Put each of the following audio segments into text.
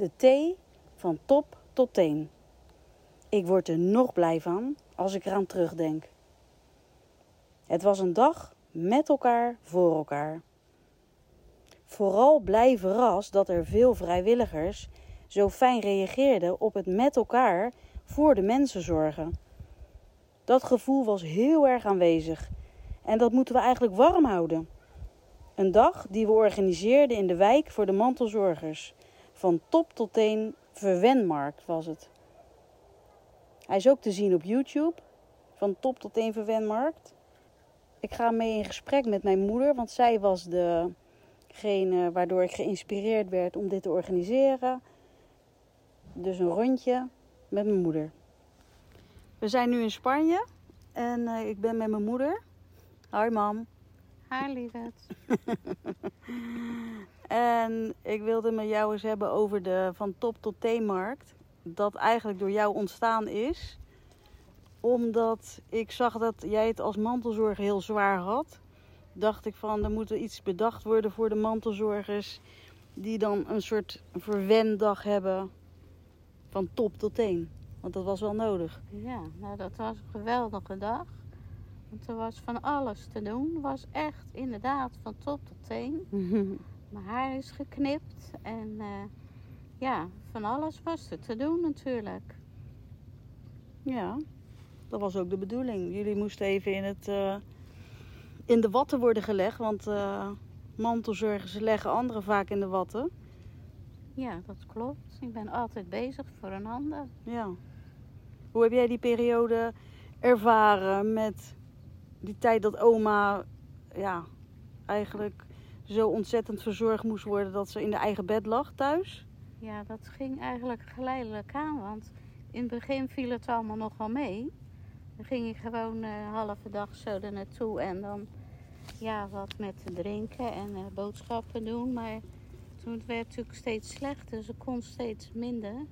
De thee van top tot teen. Ik word er nog blij van als ik eraan terugdenk. Het was een dag met elkaar voor elkaar. Vooral blij verrast dat er veel vrijwilligers zo fijn reageerden op het met elkaar voor de mensen zorgen. Dat gevoel was heel erg aanwezig en dat moeten we eigenlijk warm houden. Een dag die we organiseerden in de wijk voor de mantelzorgers. Van top tot teen verwenmarkt was het. Hij is ook te zien op YouTube. Van top tot teen verwenmarkt. Ik ga mee in gesprek met mijn moeder, want zij was degene waardoor ik geïnspireerd werd om dit te organiseren. Dus een rondje met mijn moeder. We zijn nu in Spanje en uh, ik ben met mijn moeder. Hoi mam. Hi lieverd. en ik wilde met jou eens hebben over de van top tot theemarkt. Dat eigenlijk door jou ontstaan is. Omdat ik zag dat jij het als mantelzorger heel zwaar had. Dacht ik van er moet er iets bedacht worden voor de mantelzorgers. Die dan een soort verwendag hebben van top tot teen. Want dat was wel nodig. Ja, nou dat was een geweldige dag. Want er was van alles te doen. was echt inderdaad van top tot teen. Mijn haar is geknipt. En uh, ja, van alles was er te doen natuurlijk. Ja, dat was ook de bedoeling. Jullie moesten even in, het, uh, in de watten worden gelegd. Want uh, mantelzorgers leggen anderen vaak in de watten. Ja, dat klopt. Ik ben altijd bezig voor een ander. Ja. Hoe heb jij die periode ervaren met die tijd dat oma ja, eigenlijk zo ontzettend verzorgd moest worden dat ze in de eigen bed lag thuis? Ja, dat ging eigenlijk geleidelijk aan, want in het begin viel het allemaal nog wel mee. Dan ging je gewoon een uh, halve dag zo er naartoe en dan ja, wat met drinken en uh, boodschappen doen. Maar toen werd natuurlijk steeds slechter, ze kon steeds minder.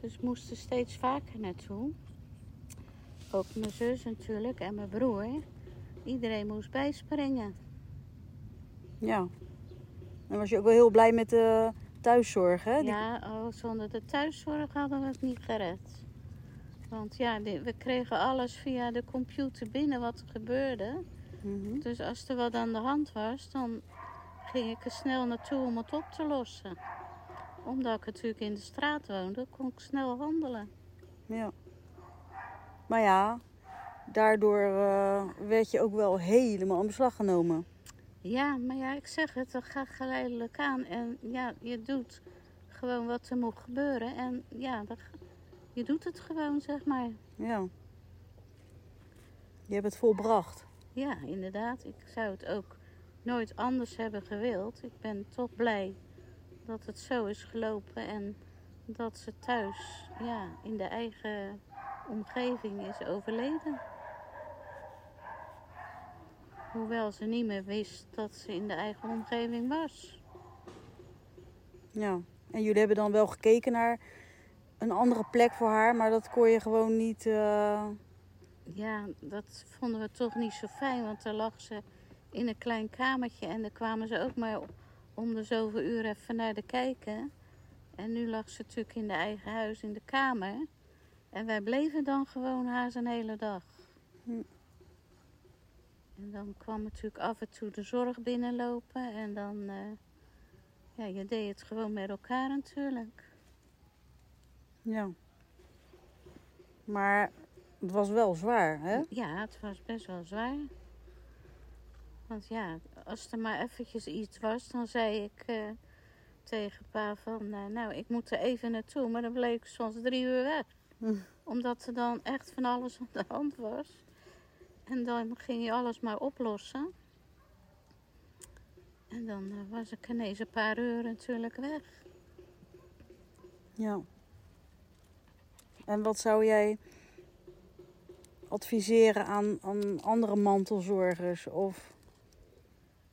Dus moesten steeds vaker naartoe. Ook mijn zus natuurlijk en mijn broer. Iedereen moest bijspringen. Ja. En was je ook wel heel blij met de thuiszorg, hè? Ja, oh, zonder de thuiszorg hadden we het niet gered. Want ja, we kregen alles via de computer binnen wat er gebeurde. Mm -hmm. Dus als er wat aan de hand was, dan ging ik er snel naartoe om het op te lossen. Omdat ik natuurlijk in de straat woonde, kon ik snel handelen. Ja. Maar ja, daardoor uh, werd je ook wel helemaal in beslag genomen. Ja, maar ja, ik zeg het, dat gaat geleidelijk aan. En ja, je doet gewoon wat er moet gebeuren. En ja, dat, je doet het gewoon, zeg maar. Ja. Je hebt het volbracht. Ja, inderdaad. Ik zou het ook nooit anders hebben gewild. Ik ben toch blij dat het zo is gelopen en dat ze thuis ja, in de eigen omgeving is overleden. Hoewel ze niet meer wist dat ze in de eigen omgeving was. Ja, en jullie hebben dan wel gekeken naar een andere plek voor haar, maar dat kon je gewoon niet. Uh... Ja, dat vonden we toch niet zo fijn, want daar lag ze in een klein kamertje en daar kwamen ze ook maar om de zoveel uur even naar de kijken. En nu lag ze natuurlijk in de eigen huis in de kamer. En wij bleven dan gewoon haar zijn hele dag. Hm. En dan kwam natuurlijk af en toe de zorg binnenlopen. En dan, uh, ja, je deed het gewoon met elkaar natuurlijk. Ja. Maar het was wel zwaar, hè? Ja, het was best wel zwaar. Want ja, als er maar eventjes iets was, dan zei ik uh, tegen pa van... Uh, nou, ik moet er even naartoe. Maar dan bleek ik soms drie uur weg. Hm. Omdat er dan echt van alles aan de hand was. En dan ging je alles maar oplossen. En dan eh, was ik ineens een paar uur natuurlijk weg. Ja. En wat zou jij adviseren aan, aan andere mantelzorgers? Of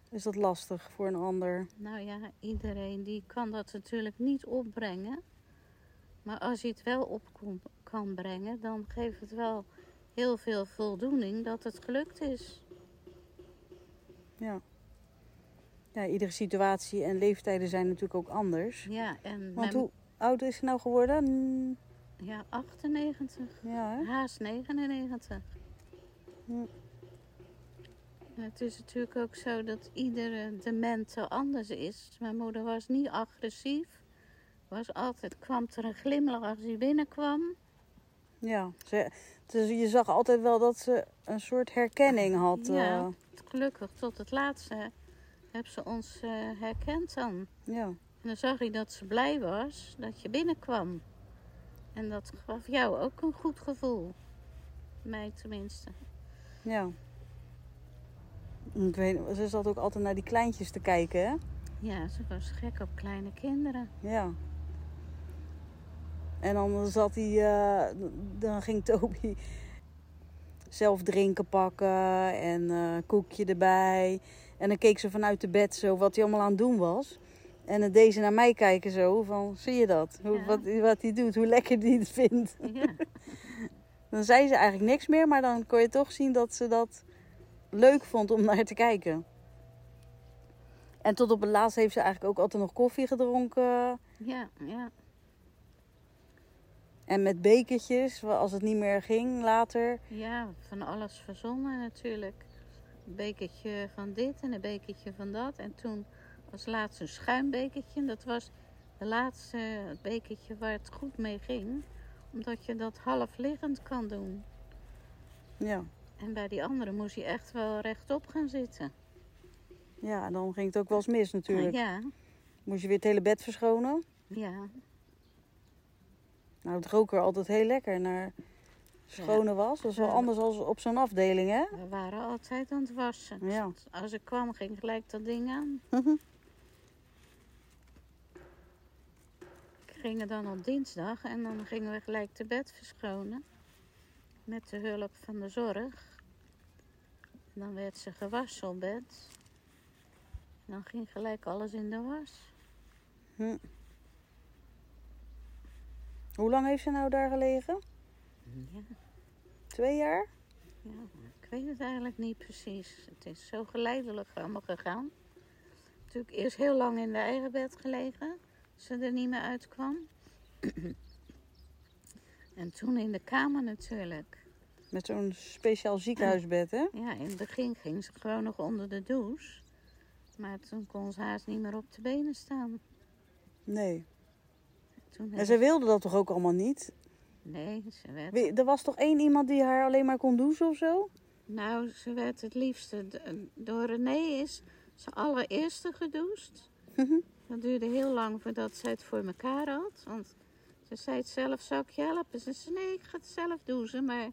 is dat lastig voor een ander? Nou ja, iedereen die kan dat natuurlijk niet opbrengen. Maar als je het wel op kan brengen, dan geeft het wel heel veel voldoening dat het gelukt is. Ja. Ja, iedere situatie en leeftijden zijn natuurlijk ook anders. Ja, en Want mijn- hoe oud is ze nou geworden? Ja, 98, Ja, hè? haast 99. Hm. Het is natuurlijk ook zo dat iedere demente anders is. Mijn moeder was niet agressief. Was altijd, kwam er een glimlach als hij binnenkwam. Ja. Ze, dus je zag altijd wel dat ze een soort herkenning had. Ja. eh, Gelukkig tot het laatste heb ze ons eh, herkend dan. ja. En dan zag je dat ze blij was dat je binnenkwam. En dat gaf jou ook een goed gevoel. Mij tenminste. Ja. Ik weet, ze zat ook altijd naar die kleintjes te kijken, hè? Ja, ze was gek op kleine kinderen. Ja. En dan zat hij, eh, dan ging Toby zelf drinken pakken en eh koekje erbij. En dan keek ze vanuit de bed zo wat hij allemaal aan het doen was. En dan deed ze naar mij kijken zo van, zie je dat? Hoe, Ja. wat, wat hij doet, hoe lekker hij het vindt. Ja, Dan zei ze eigenlijk niks meer, maar dan kon je toch zien dat ze dat leuk vond om naar te kijken. En tot op het laatst heeft ze eigenlijk ook altijd nog koffie gedronken. ja, ja. En met bekertjes, als het niet meer ging later. Ja, van alles verzonnen natuurlijk. Een bekertje van dit en een bekertje van dat. En toen als laatste een schuimbekertje. Dat was de laatste bekertje waar het goed mee ging. Omdat je dat half liggend kan doen. Ja. En bij die andere moest je echt wel rechtop gaan zitten. ja, en dan ging het ook wel eens mis natuurlijk. Ja, Moest je weer het hele bed verschonen. ja, Nou, het rook er altijd heel lekker naar schone was. Dat is wel anders dan op zo'n afdeling, hè? we waren altijd aan het wassen. Ja. Als ik kwam ging gelijk dat ding aan. We gingen dan op dinsdag en dan gingen we gelijk de bed verschonen. Met de hulp van de zorg. En dan werd ze gewassen op bed. En dan ging gelijk alles in de was. Hoe lang heeft ze nou daar gelegen? Ja, Twee jaar? ja, ik weet het eigenlijk niet precies. Het is zo geleidelijk allemaal gegaan. Natuurlijk eerst heel lang in de eigen bed gelegen. Ze er niet meer uitkwam. en toen in de kamer natuurlijk. Met zo'n speciaal ziekenhuisbed, hè? Ja, in het begin ging ze gewoon nog onder de douche. Maar toen kon ze haast niet meer op de benen staan. Nee. Toen En ze wilde dat toch ook allemaal niet? Nee, ze werd, Wie- Er was toch één iemand die haar alleen maar kon douchen of zo? nou, ze werd het liefste... d- Door René is ze allereerste gedoucht. Mhm. Dat duurde heel lang voordat zij het voor elkaar had. Want ze zei het zelf, zou ik je helpen? Ze zei, nee, ik ga het zelf douchen. Maar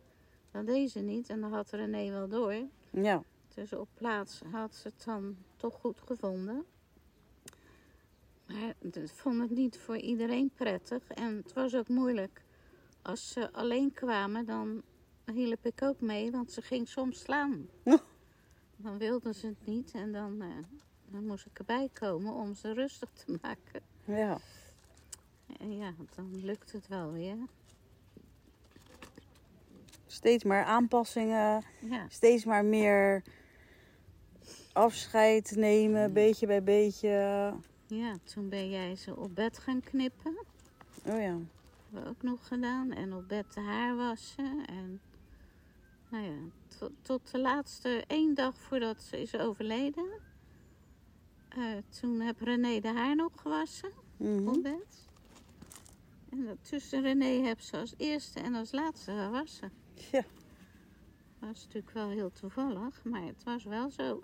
dat deed ze niet en dat had René wel door. Ja. Dus op plaats had ze het dan toch goed gevonden. Maar ik vond het niet voor iedereen prettig. En het was ook moeilijk. Als ze alleen kwamen, dan hielp ik ook mee, want ze ging soms slaan. Dan wilden ze het niet en dan, eh, dan moest ik erbij komen om ze rustig te maken. Ja. En ja, dan lukt het wel weer. Steeds maar aanpassingen. Ja, Steeds maar meer afscheid nemen, beetje bij beetje. Ja, toen ben jij ze op bed gaan knippen. Oh ja. hebben we ook nog gedaan. En op bed de haar wassen. En nou ja, tot, tot de laatste één dag voordat ze is overleden. eh, toen heb René de haar nog gewassen Mhm. op bed. En dat tussen René heb ze als eerste en als laatste gewassen. Ja. Dat was natuurlijk wel heel toevallig, maar het was wel zo.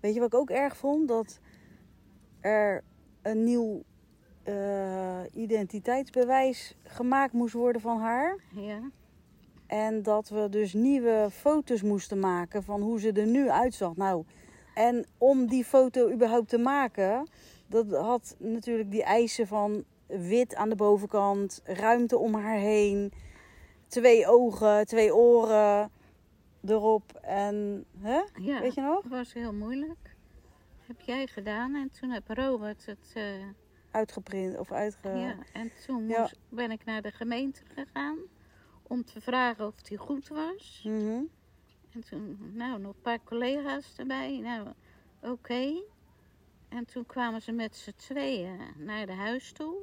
Weet je wat ik ook erg vond? Dat er een nieuw eh, identiteitsbewijs gemaakt moest worden van haar. Ja, En dat we dus nieuwe foto's moesten maken van hoe ze er nu uitzag. Nou, en om die foto überhaupt te maken, dat had natuurlijk die eisen van wit aan de bovenkant, ruimte om haar heen, twee ogen, twee oren erop. En, hè? Ja, Weet je nog? dat was heel moeilijk. Heb jij gedaan en toen heb Robert het... eh, Uitgeprint of uitge... Ja, en toen Ja. moest, ben ik naar de gemeente gegaan om te vragen of die goed was. Mhm. En toen, nou, nog een paar collega's erbij. Nou, oké. En toen kwamen ze met z'n tweeën naar de huis toe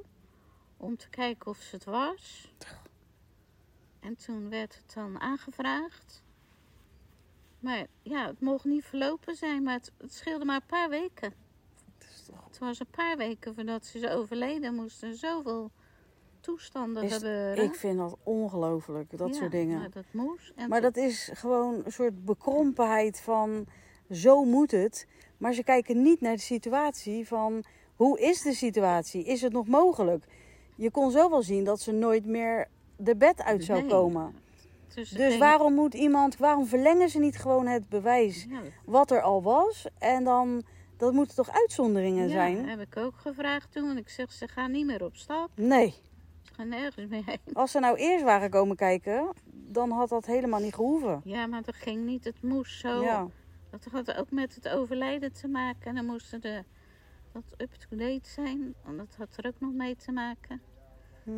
om te kijken of ze het was. En toen werd het dan aangevraagd. Maar ja, het mocht niet verlopen zijn, maar het, het scheelde maar een paar weken. Toch- Het was een paar weken voordat ze is overleden, moesten zoveel toestanden Is- gebeuren. Ik vind dat ongelooflijk, dat Ja, soort dingen. Maar dat moest. En Maar dat is gewoon een soort bekrompenheid van zo moet het. Maar ze kijken niet naar de situatie van hoe is de situatie? Is het nog mogelijk? Je kon zo wel zien dat ze nooit meer de bed uit zou Nee. komen. Dus Dus waarom moet iemand, waarom verlengen ze niet gewoon het bewijs Ja, wat er al was? En dan, dat moeten toch uitzonderingen ja, zijn? heb ik ook gevraagd toen. Want ik zeg, ze gaan niet meer op stap. Nee. Ze gaan nergens meer heen. Als ze nou eerst waren komen kijken, dan had dat helemaal niet gehoeven. Ja, maar dat ging niet. Het moest zo. Ja. Dat had ook met het overlijden te maken. En dan moesten de dat up-to-date zijn. Want dat had er ook nog mee te maken. Hm.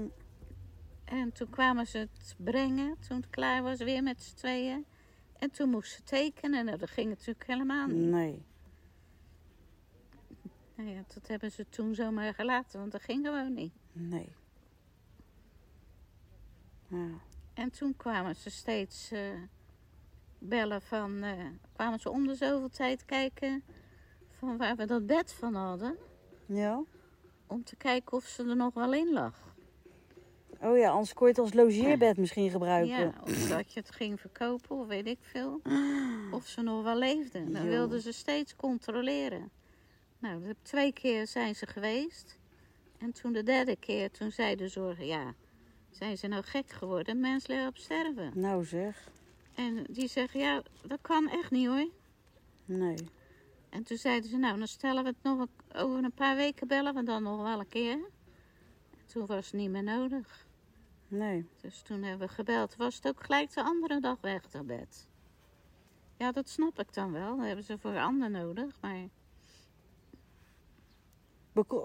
En toen kwamen ze het brengen. Toen het klaar was, weer met z'n tweeën. En toen moest ze tekenen. Nou, dat ging natuurlijk helemaal niet. Nee. Nou ja, dat hebben ze toen zomaar gelaten. Want dat ging gewoon niet. Nee. Ja. En toen kwamen ze steeds eh, bellen van... eh, kwamen ze om de zoveel tijd kijken... van waar we dat bed van hadden. Ja? Om te kijken of ze er nog wel in lag. Oh ja, anders kon je het als logeerbed misschien gebruiken. Ja, of dat je het ging verkopen, of weet ik veel. Of ze nog wel leefden. Dan wilden ze steeds controleren. Nou, twee keer zijn ze geweest. En toen de derde keer, toen zei de zorg... Ja, zijn ze nou gek geworden? Mensen liggen op sterven. Nou zeg. En die zeggen, ja, dat kan echt niet hoor. Nee. En toen zeiden ze, nou, dan stellen we het nog over een paar weken bellen we dan nog wel een keer. En toen was het niet meer nodig. Nee. Dus toen hebben we gebeld. Was het ook gelijk de andere dag weg, dat bed. Ja, dat snap ik dan wel. Dat hebben ze voor ander nodig. Maar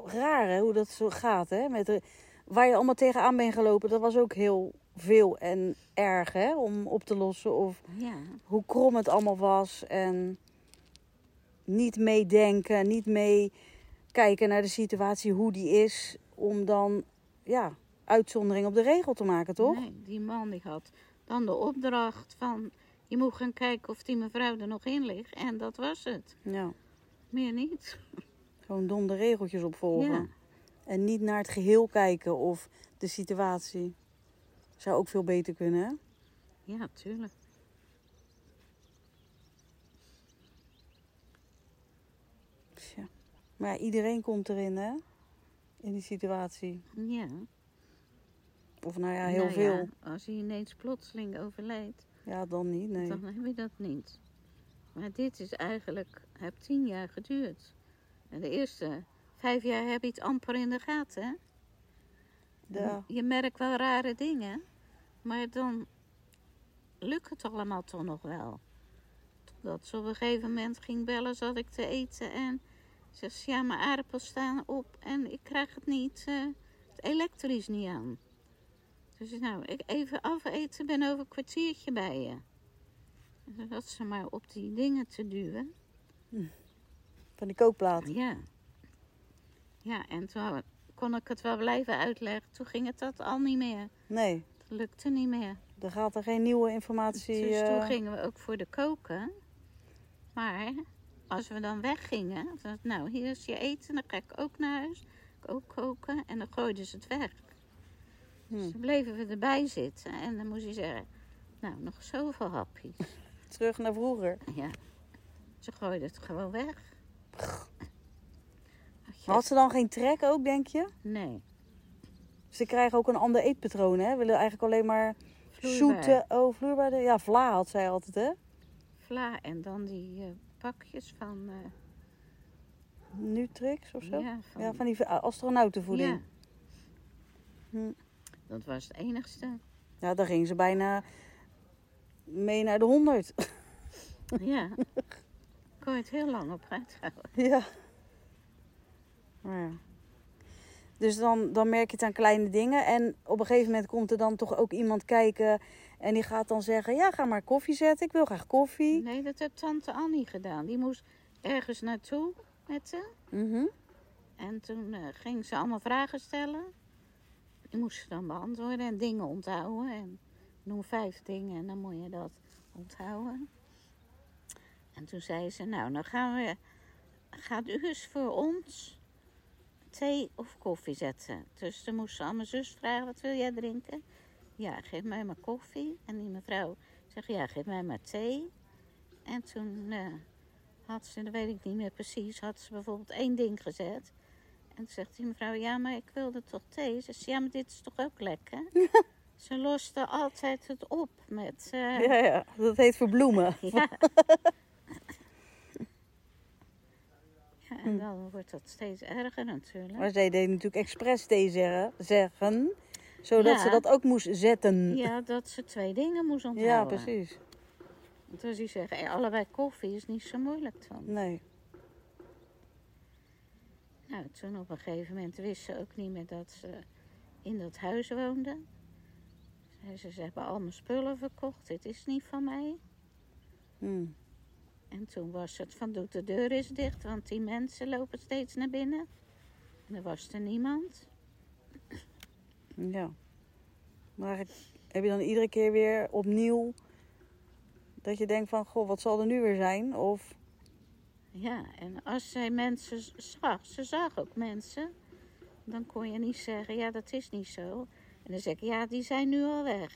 Raar hè, hoe dat zo gaat hè. Met de, waar je allemaal tegenaan bent gelopen, dat was ook heel veel en erg hè, om op te lossen. Of ja, hoe krom het allemaal was. En niet meedenken, niet mee kijken naar de situatie, hoe die is. Om dan, ja, uitzondering op de regel te maken, toch? Nee, die man die had dan de opdracht van... Je moet gaan kijken of die mevrouw er nog in ligt. En dat was het. Ja, Meer niet. gewoon dom de regeltjes opvolgen. Ja. En niet naar het geheel kijken of de situatie. Zou ook veel beter kunnen, hè? Ja, tuurlijk. Tja. Maar ja, iedereen komt erin, hè? In die situatie. Ja. Of nou ja, heel Nou veel. ja, als hij ineens plotseling overlijdt, Ja, dan niet, nee. dan heb je dat niet. Maar dit is eigenlijk, heb tien jaar geduurd. En de eerste vijf jaar heb je het amper in de gaten. Hè? Ja. Je merkt wel rare dingen, maar dan lukt het allemaal toch nog wel. Totdat ze op een gegeven moment ging bellen, zat ik te eten en zegt ze, ja, mijn aardappels staan op en ik krijg het niet, eh, het elektrisch niet aan. Dus ik, nou, ik even afeten, ben over een kwartiertje bij je. En zat ze maar op die dingen te duwen. Van die kookplaat. Ja. Ja, en toen kon ik het wel blijven uitleggen. Toen ging het dat al niet meer. Nee, Het lukte niet meer. er gaat er geen nieuwe informatie... Dus toen eh, gingen we ook voor de koken. Maar als we dan weggingen, dan nou hier is je eten, dan ga ik ook naar huis. Ik ook koken en dan gooiden ze het weg. Hm, dan bleven we erbij zitten en dan moest je zeggen, nou nog zoveel hapjes. Terug naar vroeger. Ja, ze gooiden het gewoon weg. Had ze dan geen trek ook, denk je? Nee, Ze krijgen ook een ander eetpatroon, hè? Willen eigenlijk alleen maar vloeibaar. zoete, oh, vloeibare, ja, vla had zij altijd, hè? Vla en dan die eh, pakjes van... eh, Nutrix of zo? Ja, van, Ja, van die astronautenvoeding. Ja. Hm. Dat was het enigste. Ja, daar ging ze bijna mee naar de 100. Ja. Kon je het heel lang op uithouden. ja. Ja. Dus dan, dan merk je het aan kleine dingen. En op een gegeven moment komt er dan toch ook iemand kijken. En die gaat dan zeggen: Ja, ga maar koffie zetten. Ik wil graag koffie. Nee, dat heeft tante Annie gedaan. Die moest ergens naartoe met ze. Mhm. En toen eh, ging ze allemaal vragen stellen. Die moest ze dan beantwoorden en dingen onthouden. En noem vijf dingen en dan moet je dat onthouden. En toen zei ze, nou, dan gaan we, gaat u eens voor ons thee of koffie zetten. Dus dan moest ze aan mijn zus vragen, wat wil jij drinken? Ja, geef mij maar koffie. En die mevrouw zegt, ja, geef mij maar thee. En toen eh, had ze, dat weet ik niet meer precies, had ze bijvoorbeeld één ding gezet. En toen zegt die mevrouw, ja, maar ik wilde toch thee? Ze zegt, ja, maar dit is toch ook lekker? ze loste altijd het op met... eh, Ja, ja, dat heet verbloemen. ja. ja, en dan wordt dat steeds erger natuurlijk. Maar zij deed natuurlijk expres thee zeggen, zeggen zodat Ja. ze dat ook moest zetten. Ja, dat ze twee dingen moest Ja, onthouden. precies. Dus die zeggen, allebei koffie is niet zo moeilijk dan. Nee. Nou, toen op een gegeven moment wist ze ook niet meer dat ze in dat huis woonde. Ze, ze hebben al mijn spullen verkocht, dit is niet van mij. Hm. En toen was het van, doe de deur eens dicht, want die mensen lopen steeds naar binnen. En er was er niemand. Ja. Maar heb je dan iedere keer weer opnieuw dat je denkt van, goh, wat zal er nu weer zijn? Of, Ja, en als zij mensen zag, ze zag ook mensen, dan kon je niet zeggen, ja, dat is niet zo. En dan zeg ik, ja, die zijn nu al weg.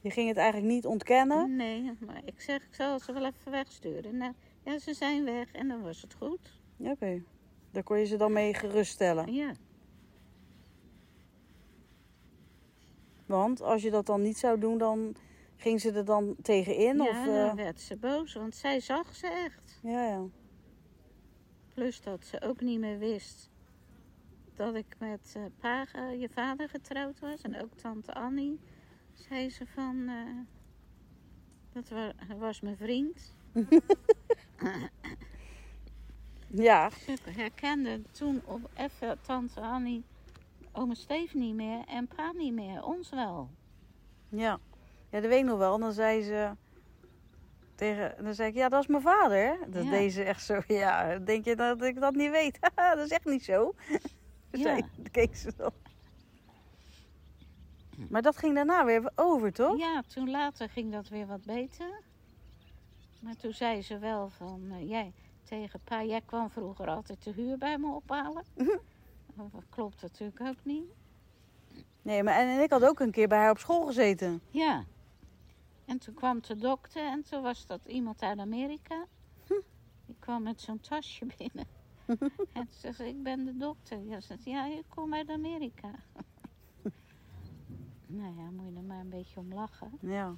je ging het eigenlijk niet ontkennen? Nee, maar ik zeg, ik zal ze wel even wegsturen. Nou, ja, ze zijn weg en dan was het goed. Oké. Daar kon je ze dan mee geruststellen. Ja, Want als je dat dan niet zou doen, dan ging ze er dan tegenin? ja of, dan eh, werd ze boos, want zij zag ze echt. Ja, ja. Plus dat ze ook niet meer wist dat ik met pa, eh, je vader getrouwd was. En ook tante Annie. Zei ze van, eh, dat wa- was mijn vriend. Ja, Ze herkende toen op even tante Annie, oma Steef niet meer en pa niet meer. Ons wel. ja. Ja, dat weet ik nog wel. Dan zei ze tegen, dan zei ik, ja, dat is mijn vader. Dat Ja. deed ze echt zo, ja, denk je dat ik dat niet weet? Dat is echt niet zo. Ja. Zei, keek ze dan. Maar dat ging daarna weer over, toch? Ja, toen later ging dat weer wat beter. Maar toen zei ze wel van, eh, jij tegen pa, jij kwam vroeger altijd de huur bij me ophalen. Dat klopt natuurlijk ook niet. Nee, maar en, en ik had ook een keer bij haar op school gezeten. Ja. En toen kwam de dokter en toen was dat iemand uit Amerika. Die kwam met zo'n tasje binnen. en ze zei, ik ben de dokter. Ja, ze zei, ja, je komt uit Amerika. nou ja, moet je er maar een beetje om lachen. Ja.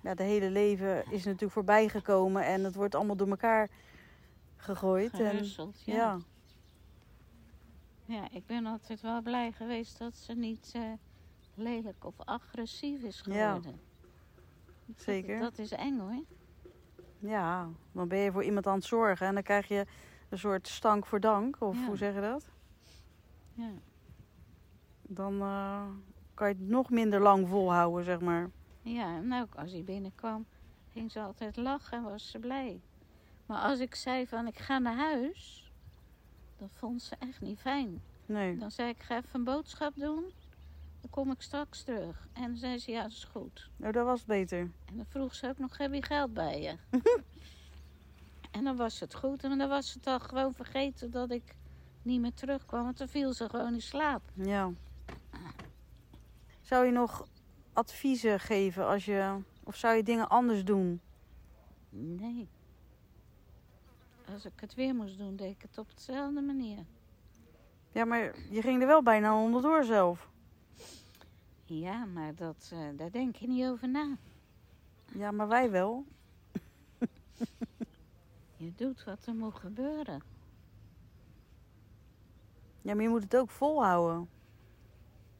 Ja, de hele leven is natuurlijk voorbij gekomen en het wordt allemaal door elkaar gegooid. En, ja. ja. Ja, ik ben altijd wel blij geweest dat ze niet eh, lelijk of agressief is geworden. Zeker. Dat, is eng hoor. ja, dan ben je voor iemand aan het zorgen en dan krijg je een soort stank voor dank. Of Ja. hoe zeg je dat? Ja. Dan eh, kan je het nog minder lang volhouden, zeg maar. ja, en ook als hij binnenkwam, ging ze altijd lachen en was ze blij. Maar als ik zei van ik ga naar huis, dat vond ze echt niet fijn. Nee. Dan zei ik, ga even een boodschap doen, kom ik straks terug. En dan zei ze, ja, dat is goed. Nou, dat was beter. En dan vroeg ze ook nog, heb je geld bij je? en dan was het goed. En dan was ze het al gewoon vergeten dat ik niet meer terugkwam. Want dan viel ze gewoon in slaap. Ja. Zou je nog adviezen geven als je... Of zou je dingen anders doen? Nee. Als ik het weer moest doen, deed ik het op dezelfde manier. Ja, maar je ging er wel bijna onderdoor zelf. Ja, maar dat, eh, daar denk je niet over na. Ja, maar wij wel. Je doet wat er moet gebeuren. Ja, maar je moet het ook volhouden.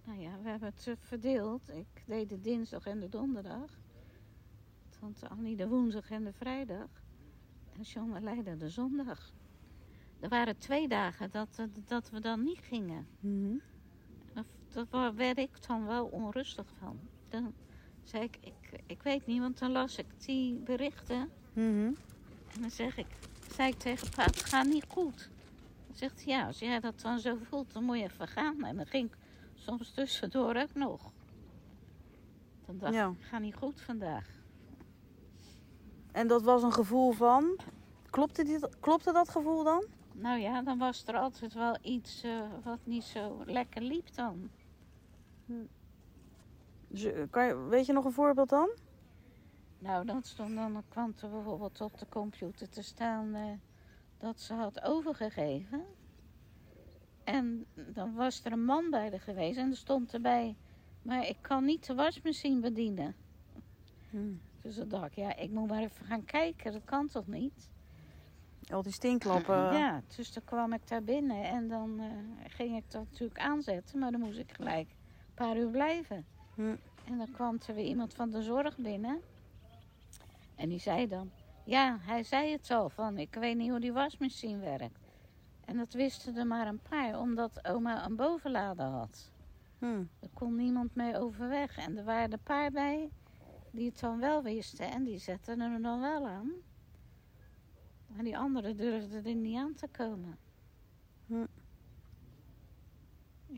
Nou ja, we hebben het verdeeld. Ik deed de dinsdag en de donderdag. Tante Annie de woensdag en de vrijdag. En John leidde de zondag. Er waren twee dagen dat, dat we dan niet gingen. Dat, wa- werd ik dan wel onrustig van. Dan zei ik, ik, ik weet niet, want dan las ik die berichten. Mhm. En dan zeg ik, zei ik tegen pa, het gaat niet goed. Dan zegt hij, ja, als jij dat dan zo voelt, dan moet je even gaan. En dan ging ik soms tussendoor ook nog. Dan dacht Ja. ik, het gaat niet goed vandaag. En dat was een gevoel van. Klopte, dit, klopte dat gevoel dan? Nou ja, dan was er altijd wel iets eh, wat niet zo lekker liep dan. Dus, kan je, weet je nog een voorbeeld dan? Nou, dat stond dan, dan kwam er bijvoorbeeld op de computer te staan eh, dat ze had overgegeven. En dan was er een man bij er geweest en er stond erbij, maar ik kan niet de wasmachine bedienen. Dus dan dacht ik, ja, ik moet maar even gaan kijken, dat kan toch niet? Al die stinkklappen. Ja, dus dan kwam ik daar binnen en dan eh, ging ik dat natuurlijk aanzetten, maar dan moest ik gelijk een paar uur blijven. Hm. En dan kwam er weer iemand van de zorg binnen. En die zei dan, ja, hij zei het al van, ik weet niet hoe die wasmachine werkt. En dat wisten er maar een paar, omdat oma een bovenlader had. Hm. Er kon niemand mee overweg. En er waren een paar bij die het dan wel wisten en die zetten er dan wel aan. Maar die anderen durfden er niet aan te komen. Hm.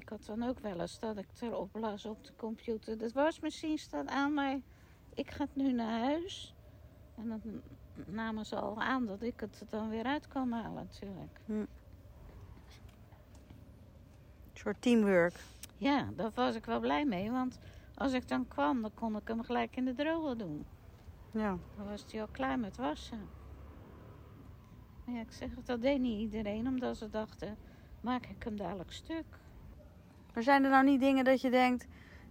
Ik had dan ook wel eens dat ik erop las op de computer. De wasmachine staat aan, maar ik ga nu naar huis. En dan namen ze al aan dat ik het dan weer uit kan halen natuurlijk. Een soort teamwork. Ja, daar was ik wel blij mee. Want als ik dan kwam, dan kon ik hem gelijk in de droger doen. Ja. Dan was hij al klaar met wassen. Maar ja, ik zeg het, dat deed niet iedereen. Omdat ze dachten, maak ik hem dadelijk stuk. Maar zijn er nou niet dingen dat je denkt,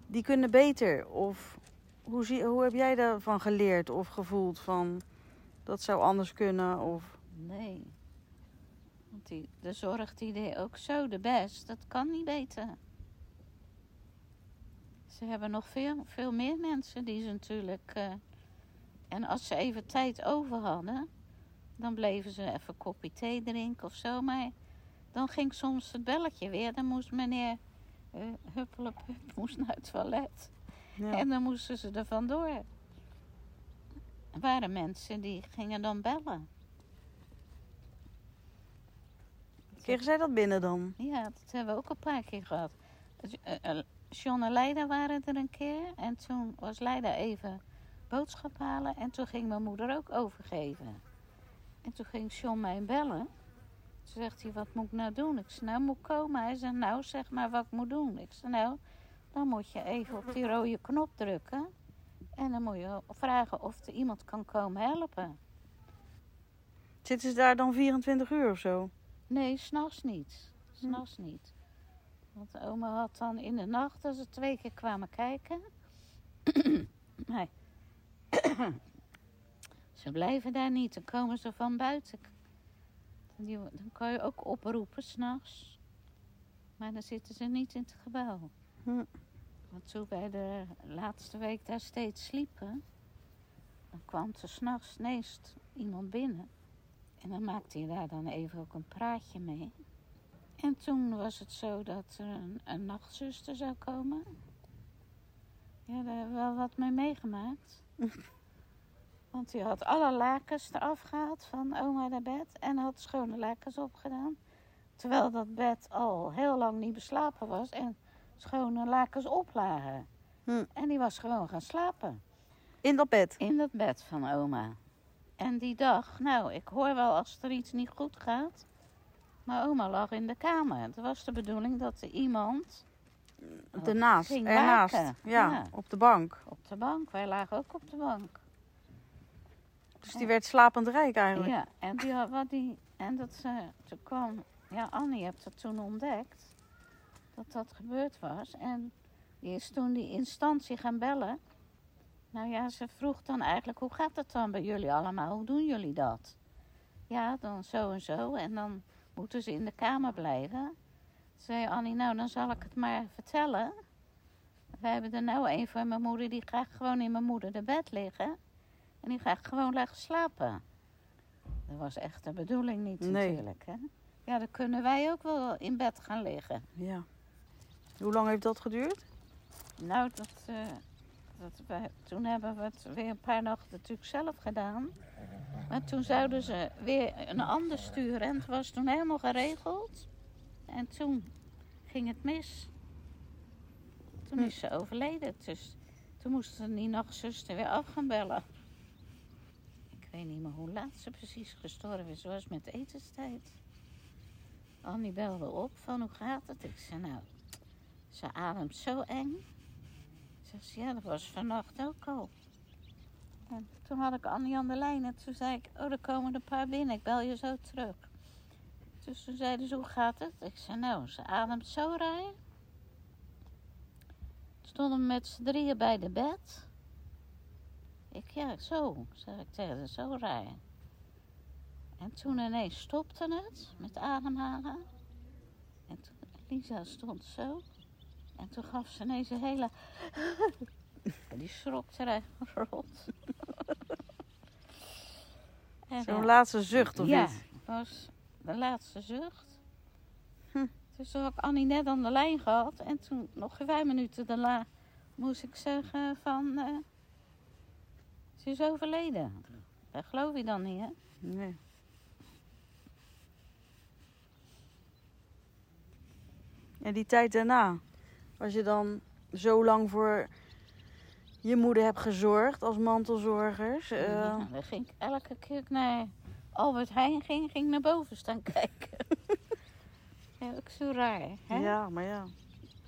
die kunnen beter? Of hoe, zie, hoe heb jij daarvan geleerd of gevoeld van dat zou anders kunnen? Of... Nee. Want die, de zorg die deed ook zo de best. Dat kan niet beter. Ze hebben nog veel, veel meer mensen die ze natuurlijk... eh, en als ze even tijd over hadden... dan bleven ze even een kopje thee drinken of zo. Maar dan ging soms het belletje weer. Dan moest meneer uh, moest naar het toilet. Ja. En dan moesten ze er vandoor. Er waren mensen die gingen dan bellen. Kregen zij dat binnen dan? Ja, dat hebben we ook een paar keer gehad. Eh, eh, John en Leida waren er een keer. En toen was Leida even boodschap halen. En toen ging mijn moeder ook overgeven. En toen ging John mij bellen. Toen zegt hij, wat moet ik nou doen? Ik zei, nou moet ik komen. Hij zei, nou zeg maar wat ik moet doen. Ik zei, nou, dan moet je even op die rode knop drukken. En dan moet je vragen of er iemand kan komen helpen. Zitten ze daar dan 24 uur of zo? Nee, s'nachts niet. S'nachts niet. Want oma had dan in de nacht, als ze twee keer kwamen kijken. nee. ze blijven daar niet, dan komen ze van buiten. Die, dan kan je ook oproepen s'nachts. Maar dan zitten ze niet in het gebouw. Hm. Want toen wij de laatste week daar steeds sliepen, dan kwam er s'nachts ineens iemand binnen. En dan maakte hij daar dan even ook een praatje mee. En toen was het zo dat er een, een nachtzuster zou komen. Ja, daar hebben we wel wat mee meegemaakt. Want die had alle lakens eraf gehaald van oma de bed en had schone lakens opgedaan. Terwijl dat bed al heel lang niet beslapen was en schone lakens oplagen. Hm. En die was gewoon gaan slapen. In dat bed? In dat bed van oma. En die dag, nou, ik hoor wel als er iets niet goed gaat. Maar oma lag in de kamer. Het was de bedoeling dat er iemand Ernaast. Ja, Ja. op de bank. op de bank, wij lagen ook op de bank. Dus die werd slapend rijk eigenlijk. Ja, en, die, wat die, en dat ze, toen kwam, ja, Annie heeft dat toen ontdekt. Dat dat gebeurd was. En Die is toen die instantie gaan bellen. Nou ja, ze vroeg dan eigenlijk, hoe gaat het dan bij jullie allemaal? Hoe doen jullie dat? Ja, dan zo en zo. En dan moeten ze in de kamer blijven. Zei Annie, nou dan zal ik het maar vertellen. We hebben er nou een van mijn moeder, die graag gewoon in mijn moeder de bed liggen. En die graag gewoon leggen slapen. Dat was echt de bedoeling niet Nee. natuurlijk, hè? Ja, dan kunnen wij ook wel in bed gaan liggen. Ja. Hoe lang heeft dat geduurd? Nou, dat, eh, dat wij, toen hebben we het weer een paar nachten natuurlijk zelf gedaan. Maar toen zouden ze weer een ander sturen en het was toen helemaal geregeld. En toen ging het mis. Toen is ze overleden. Dus toen moesten die nachtzuster weer af gaan bellen. Weet niet meer hoe laat ze precies gestorven is. Was met etenstijd. Annie belde op van hoe gaat het? Ik zei nou, ze ademt zo eng. Zegt ze, ja, dat was vannacht ook al. En toen had ik Annie aan de lijn en toen zei ik, oh, er komen een paar binnen, ik bel je zo terug. Dus toen zeiden ze, hoe gaat het? Ik zei, nou, ze ademt zo raar. Stonden met z'n drieën bij de bed. Ik, ja, zo, zeg ik tegen zo raar. En toen ineens stopte het met ademhalen. En toen, Lisa stond zo. En toen gaf ze ineens een hele... En die schrok er echt rot. Zo'n eh, laatste zucht of ja, niet? het was de laatste zucht. Hm. Dus toen had ik Annie net aan de lijn gehad. En toen, nog vijf minuten daarna, moest ik zeggen van... eh, ze is overleden. Dat geloof je dan niet, hè? Nee. En die tijd daarna, als je dan zo lang voor je moeder hebt gezorgd als mantelzorgers. eh, Ja, dan ging ik elke keer naar Albert Heijn ging, ging ik naar boven staan kijken. ja, ook zo raar, hè? ja, maar ja.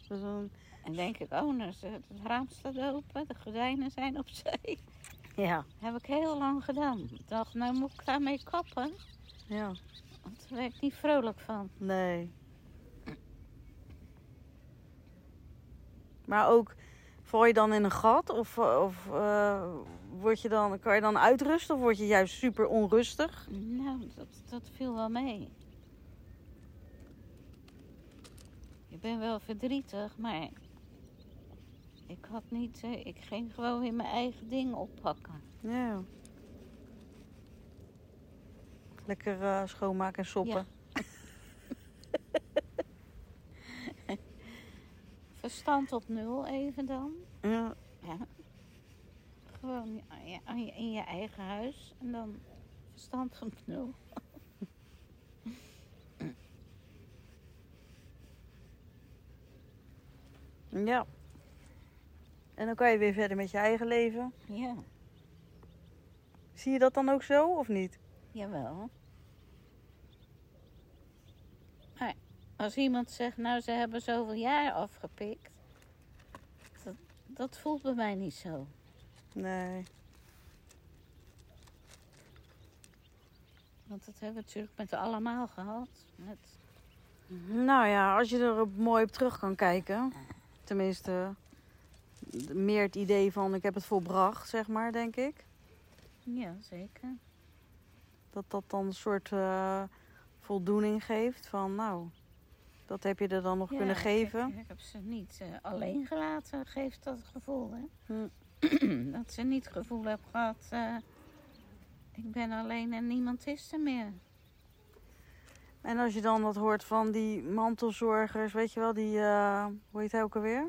Dat is een, En denk ik, oh, nou, het raam staat open, de gordijnen zijn opzij. ja, Heb ik heel lang gedaan. Ik dacht, nou moet ik daarmee kappen. ja, Want daar werd ik niet vrolijk van. nee. Maar ook, val je dan in een gat? Of, of eh, word je dan, kan je dan uitrusten? Of word je juist super onrustig? Nou, dat, dat viel wel mee. Ik ben wel verdrietig, maar ik had niet, ik ging gewoon weer mijn eigen ding oppakken. Ja. Lekker eh, schoonmaken en soppen. Verstand op nul even dan. Ja. Ja. Gewoon in je eigen huis en dan verstand op nul. ja. En dan kan je weer verder met je eigen leven. Ja, Zie je dat dan ook zo of niet? jawel. Maar als iemand zegt, nou ze hebben zoveel jaar afgepikt. Dat, dat voelt bij mij niet zo. Nee. Want dat hebben we natuurlijk met allemaal gehad. Met, Nou ja, als je er op- mooi op terug kan kijken. Tenminste, meer het idee van ik heb het volbracht, zeg maar, denk ik. ja, zeker. Dat dat dan een soort eh, voldoening geeft van nou, dat heb je er dan nog Ja, kunnen geven. Ik, ik heb ze niet eh, alleen gelaten, geeft dat gevoel, hè? Hm. dat ze niet het gevoel hebben gehad, eh, ik ben alleen en niemand is er meer. En als je dan wat hoort van die mantelzorgers, weet je wel, die, hoe heet hij ook alweer?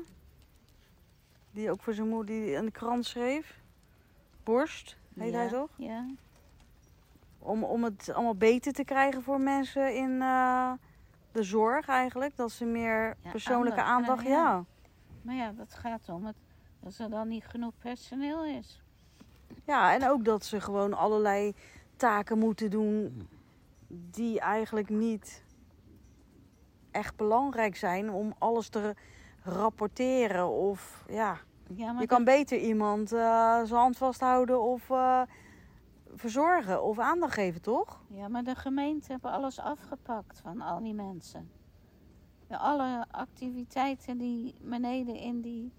Die ook voor zijn moeder die een krant schreef. Borst, heet ja, hij toch? Ja, Om, om het allemaal beter te krijgen voor mensen in eh, de zorg eigenlijk. Dat ze meer Ja, persoonlijke aandacht aandacht, ja. ja. maar ja, dat gaat om het, dat er dan niet genoeg personeel is. Ja, en ook dat ze gewoon allerlei taken moeten doen die eigenlijk niet echt belangrijk zijn om alles te rapporteren. Of ja, Ja, maar je kan beter iemand eh, zijn hand vasthouden of eh, verzorgen of aandacht geven, toch? ja, maar de gemeente hebben alles afgepakt van al die mensen. de alle activiteiten die beneden in die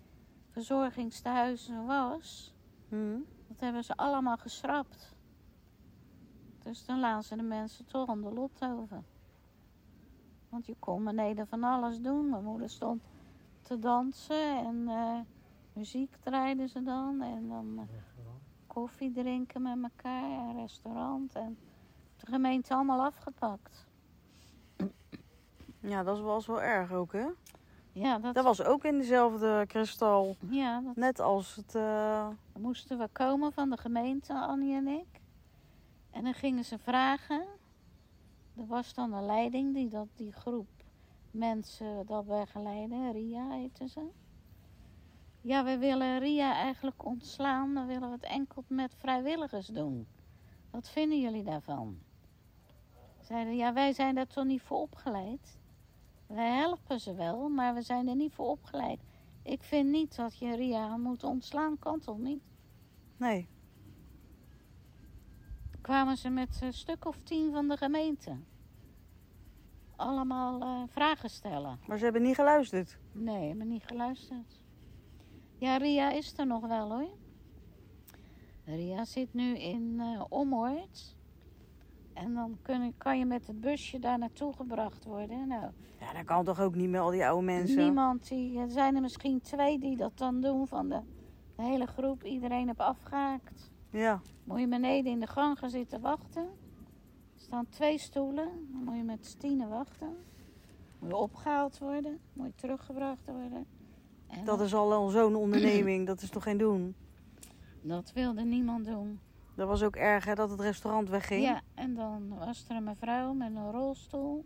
verzorgingstehuizen was, Hm. dat hebben ze allemaal geschrapt. Dus dan laten ze de mensen toch aan de lot over. Want je kon beneden van alles doen. Mijn moeder stond te dansen en eh, muziek draaiden ze dan. En dan eh, koffie drinken met elkaar en restaurant. En de gemeente allemaal afgepakt. Ja, dat was wel erg ook, hè? Ja, dat, Dat was ook in dezelfde kristal. ja, dat Net als het... eh, moesten we komen van de gemeente, Annie en ik. En dan gingen ze vragen. Er was dan een leiding die dat, die groep mensen dat begeleiden. Ria heette ze. Ja, we willen Ria eigenlijk ontslaan. Dan willen we het enkel met vrijwilligers doen. Wat vinden jullie daarvan? Zeiden, ja, wij zijn daar toch niet voor opgeleid. Wij helpen ze wel, maar we zijn er niet voor opgeleid. Ik vind niet dat je Ria moet ontslaan, kan toch niet? nee. kwamen ze met een stuk of tien van de gemeente. Allemaal eh, vragen stellen. Maar ze hebben niet geluisterd. Nee, hebben niet geluisterd. Ja, Ria is er nog wel hoor. Ria zit nu in eh Ommoord. En dan kun, kan je met het busje daar naartoe gebracht worden. Nou, Ja, dat kan toch ook niet met al die oude mensen? niemand die... Er zijn er misschien twee die dat dan doen van de, de hele groep. Iedereen heb afgehaakt. Ja. Moet je beneden in de gang gaan zitten wachten. Staan twee stoelen. Dan moet je met Stine wachten. Moet je opgehaald worden. Moet je teruggebracht worden. En Dat is al zo'n onderneming. Dat is toch geen doen? dat wilde niemand doen. Dat was ook erg, hè, dat het restaurant wegging. Ja, en dan was er een mevrouw met een rolstoel.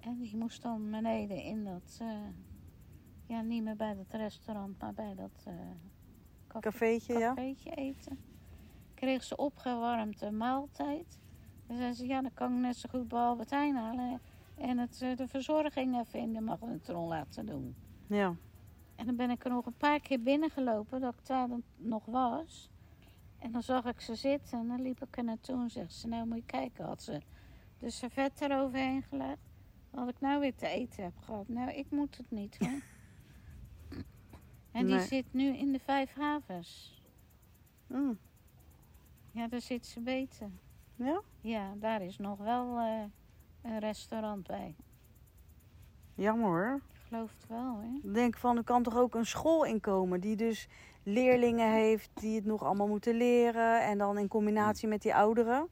En die moest dan beneden in dat... eh, ja, niet meer bij dat restaurant, maar bij dat... eh café- Cafeetje, ja. cafeetje eten. Kreeg ze opgewarmde maaltijd. En zei ze, ja, dan kan ik net zo goed bij Albert Heijn halen. En het, eh, de verzorging even in de magnetron laten doen. Ja. En dan ben ik er nog een paar keer binnengelopen, dat ik daar dan nog was. En dan zag ik ze zitten en dan liep ik er naartoe en zegt ze, nou moet je kijken, had ze de servet eroverheen gelegd. Wat ik nou weer te eten heb gehad. Nou, ik moet het niet hoor. en die Nee. zit nu in de Vijf Havens. Mm. Ja, daar zit ze beter. Ja? Ja, daar is nog wel eh, een restaurant bij. Jammer hoor. Ik geloof het wel hoor. Ik denk van, er kan toch ook een school inkomen die dus leerlingen heeft die het nog allemaal moeten leren. En dan in combinatie met die ouderen.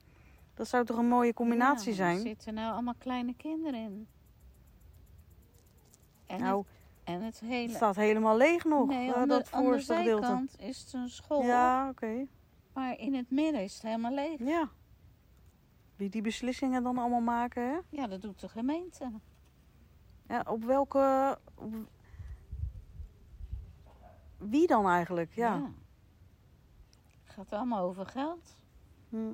Dat zou toch een mooie combinatie Ja, zijn? Er zitten nou allemaal kleine kinderen in. En, nou, het, en het het hele... staat helemaal leeg nog, nee, eh, aan de, dat aan de voorste gedeelte. zijkant is het een school. Ja, oké. Maar in het midden is het helemaal leeg. Ja. Wie die beslissingen dan allemaal maken, hè? Ja, dat doet de gemeente. Ja, op welke... op- Wie dan eigenlijk? Ja. Het gaat allemaal over geld. Hm.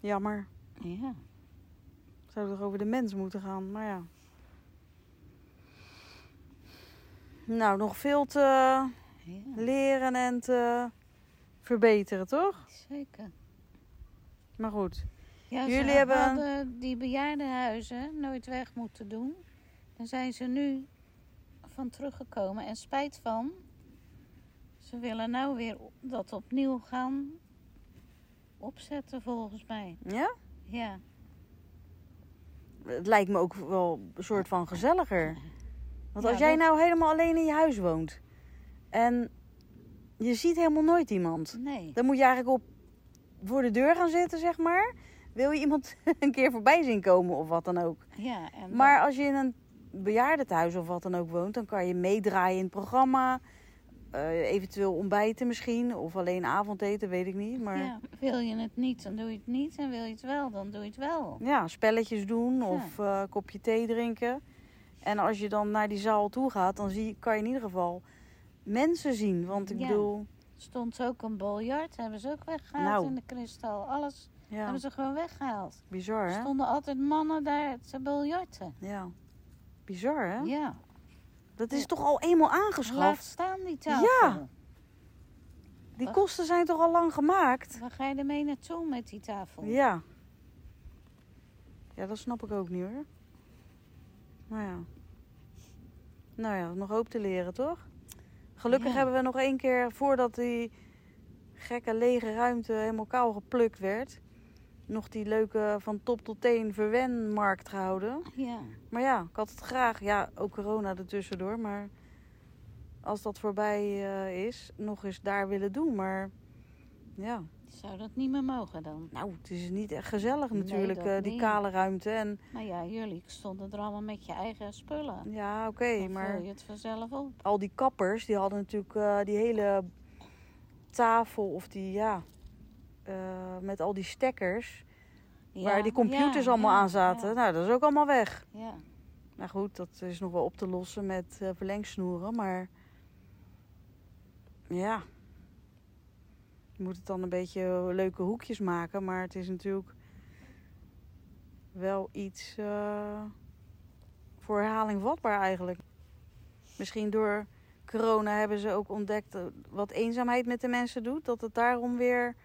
Jammer. Ja. Het zou toch over de mens moeten gaan, maar ja. Nou, nog veel te ja, leren en te verbeteren, toch? zeker. Maar goed. Ja, Jullie hebben- hadden die bejaardenhuizen nooit weg moeten doen. Daar zijn ze nu van teruggekomen en spijt van. Ze willen nou weer dat opnieuw gaan opzetten volgens mij. Ja? Ja, Het lijkt me ook wel een soort van gezelliger. Want Ja, als jij dat- nou helemaal alleen in je huis woont en je ziet helemaal nooit iemand, nee. dan moet je eigenlijk op voor de deur gaan zitten, zeg maar. Wil je iemand een keer voorbij zien komen of wat dan ook. Ja, en Maar als je in een bejaardentehuis of wat dan ook woont, dan kan je meedraaien in het programma. Eh, eventueel ontbijten misschien, of alleen avondeten, weet ik niet. Maar ja, ja, wil je het niet, dan doe je het niet. En wil je het wel, dan doe je het wel. spelletjes doen of eh, kopje thee drinken. En als je dan naar die zaal toe gaat, dan zie, kan je in ieder geval mensen zien. Want ik Ja. bedoel, Stond ook een biljart, hebben ze ook weggehaald Nou. in de kristal. Alles ja, hebben ze gewoon weggehaald. bizar Er hè? stonden altijd mannen daar te biljarten. Ja, bizar hè? Ja, Dat is toch al eenmaal laat aangeschaft? staan die tafel. Ja. Die kosten zijn toch al lang gemaakt? Waar ga je ermee naartoe met die tafel? Ja. Ja, dat snap ik ook niet hoor. Nou ja. Nou ja, nog hoop te leren, toch? Gelukkig Ja. hebben we nog één keer, voordat die gekke lege ruimte helemaal kaal geplukt werd, nog die leuke van top tot teen verwenmarkt gehouden. Ja. Maar ja, ik had het graag, ja, ook corona ertussendoor, maar als dat voorbij eh, is, nog eens daar willen doen. Maar ja, Zou dat niet meer mogen dan? nou, het is niet echt gezellig natuurlijk, eh, die niet. kale ruimte. En Maar ja, jullie stonden er allemaal met je eigen spullen. ja, oké, maar... vul je het vanzelf op. al die kappers, die hadden natuurlijk eh, die hele tafel of die, ja, eh, met al die stekkers, waar die computers ja, allemaal ja, aan zaten. Ja, Nou, dat is ook allemaal weg. ja. Nou goed, dat is nog wel op te lossen met verlengsnoeren, maar ja. Je moet het dan een beetje leuke hoekjes maken, maar het is natuurlijk wel iets eh, voor herhaling vatbaar eigenlijk. Misschien door corona hebben ze ook ontdekt wat eenzaamheid met de mensen doet. Dat het daarom weer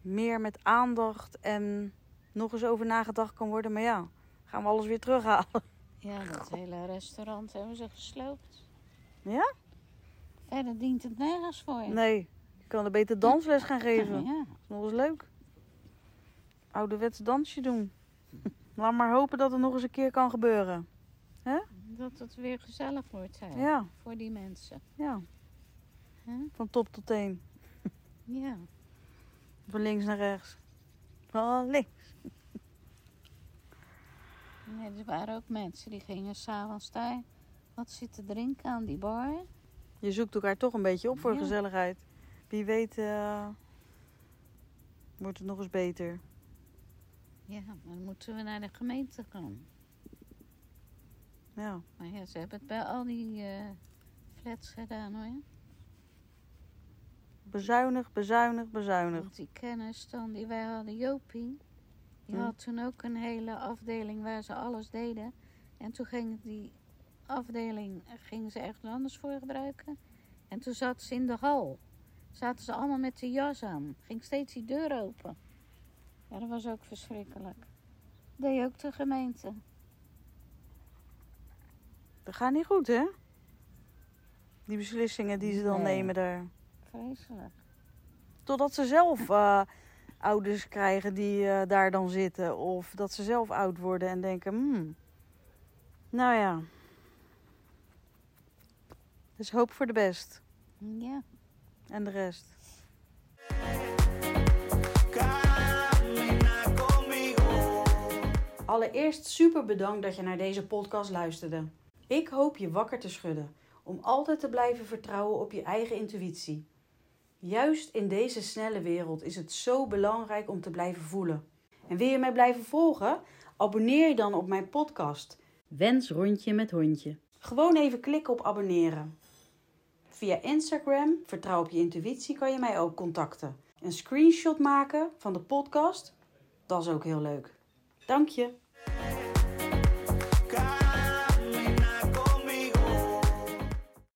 meer met aandacht en nog eens over nagedacht kan worden. Maar ja, gaan we alles weer terughalen. ja, dat hele restaurant hebben ze gesloopt. Ja? Verder dient het nergens voor je. Nee, ik kan er beter dansles gaan geven. Ja, Dat is nog eens leuk. Ouderwets dansje doen. Laat maar hopen dat het nog eens een keer kan gebeuren. dat het weer gezellig wordt hè, Ja, voor die mensen. ja. Hè? Van top tot teen. Ja. Van links naar rechts. Van links. Nee, er waren ook mensen die gingen s'avonds daar wat zitten drinken aan die bar. Je zoekt elkaar toch een beetje op voor Ja. gezelligheid. Wie weet eh, wordt het nog eens beter. Ja, maar dan moeten we naar de gemeente gaan. Ja. Maar ja, ze hebben het bij al die eh, flats gedaan hoor. Bezuinig, bezuinig, bezuinig. Want die kennis dan, die wij hadden, Jopie, die Hm. had toen ook een hele afdeling waar ze alles deden. En toen ging die afdeling, gingen ze ergens anders voor gebruiken. En toen zat ze in de hal. Zaten ze allemaal met de jas aan. Ging steeds die deur open. Ja, dat was ook verschrikkelijk. Deed ook de gemeente. Dat gaat niet goed, hè? Die beslissingen die ze dan Nee. nemen daar. Vreselijk. Totdat ze zelf eh, ouders krijgen die eh, daar dan zitten. Of dat ze zelf oud worden en denken, hmm, nou ja. Dus hoop voor de best. Ja. En de rest. Allereerst super bedankt dat je naar deze podcast luisterde. Ik hoop je wakker te schudden om altijd te blijven vertrouwen op je eigen intuïtie. Juist in deze snelle wereld is het zo belangrijk om te blijven voelen. En wil je mij blijven volgen? Abonneer je dan op mijn podcast. Wens rondje met hondje. Gewoon even klikken op abonneren. Via Instagram, vertrouw op je intuïtie, kan je mij ook contacten. Een screenshot maken van de podcast, dat is ook heel leuk. Dank je.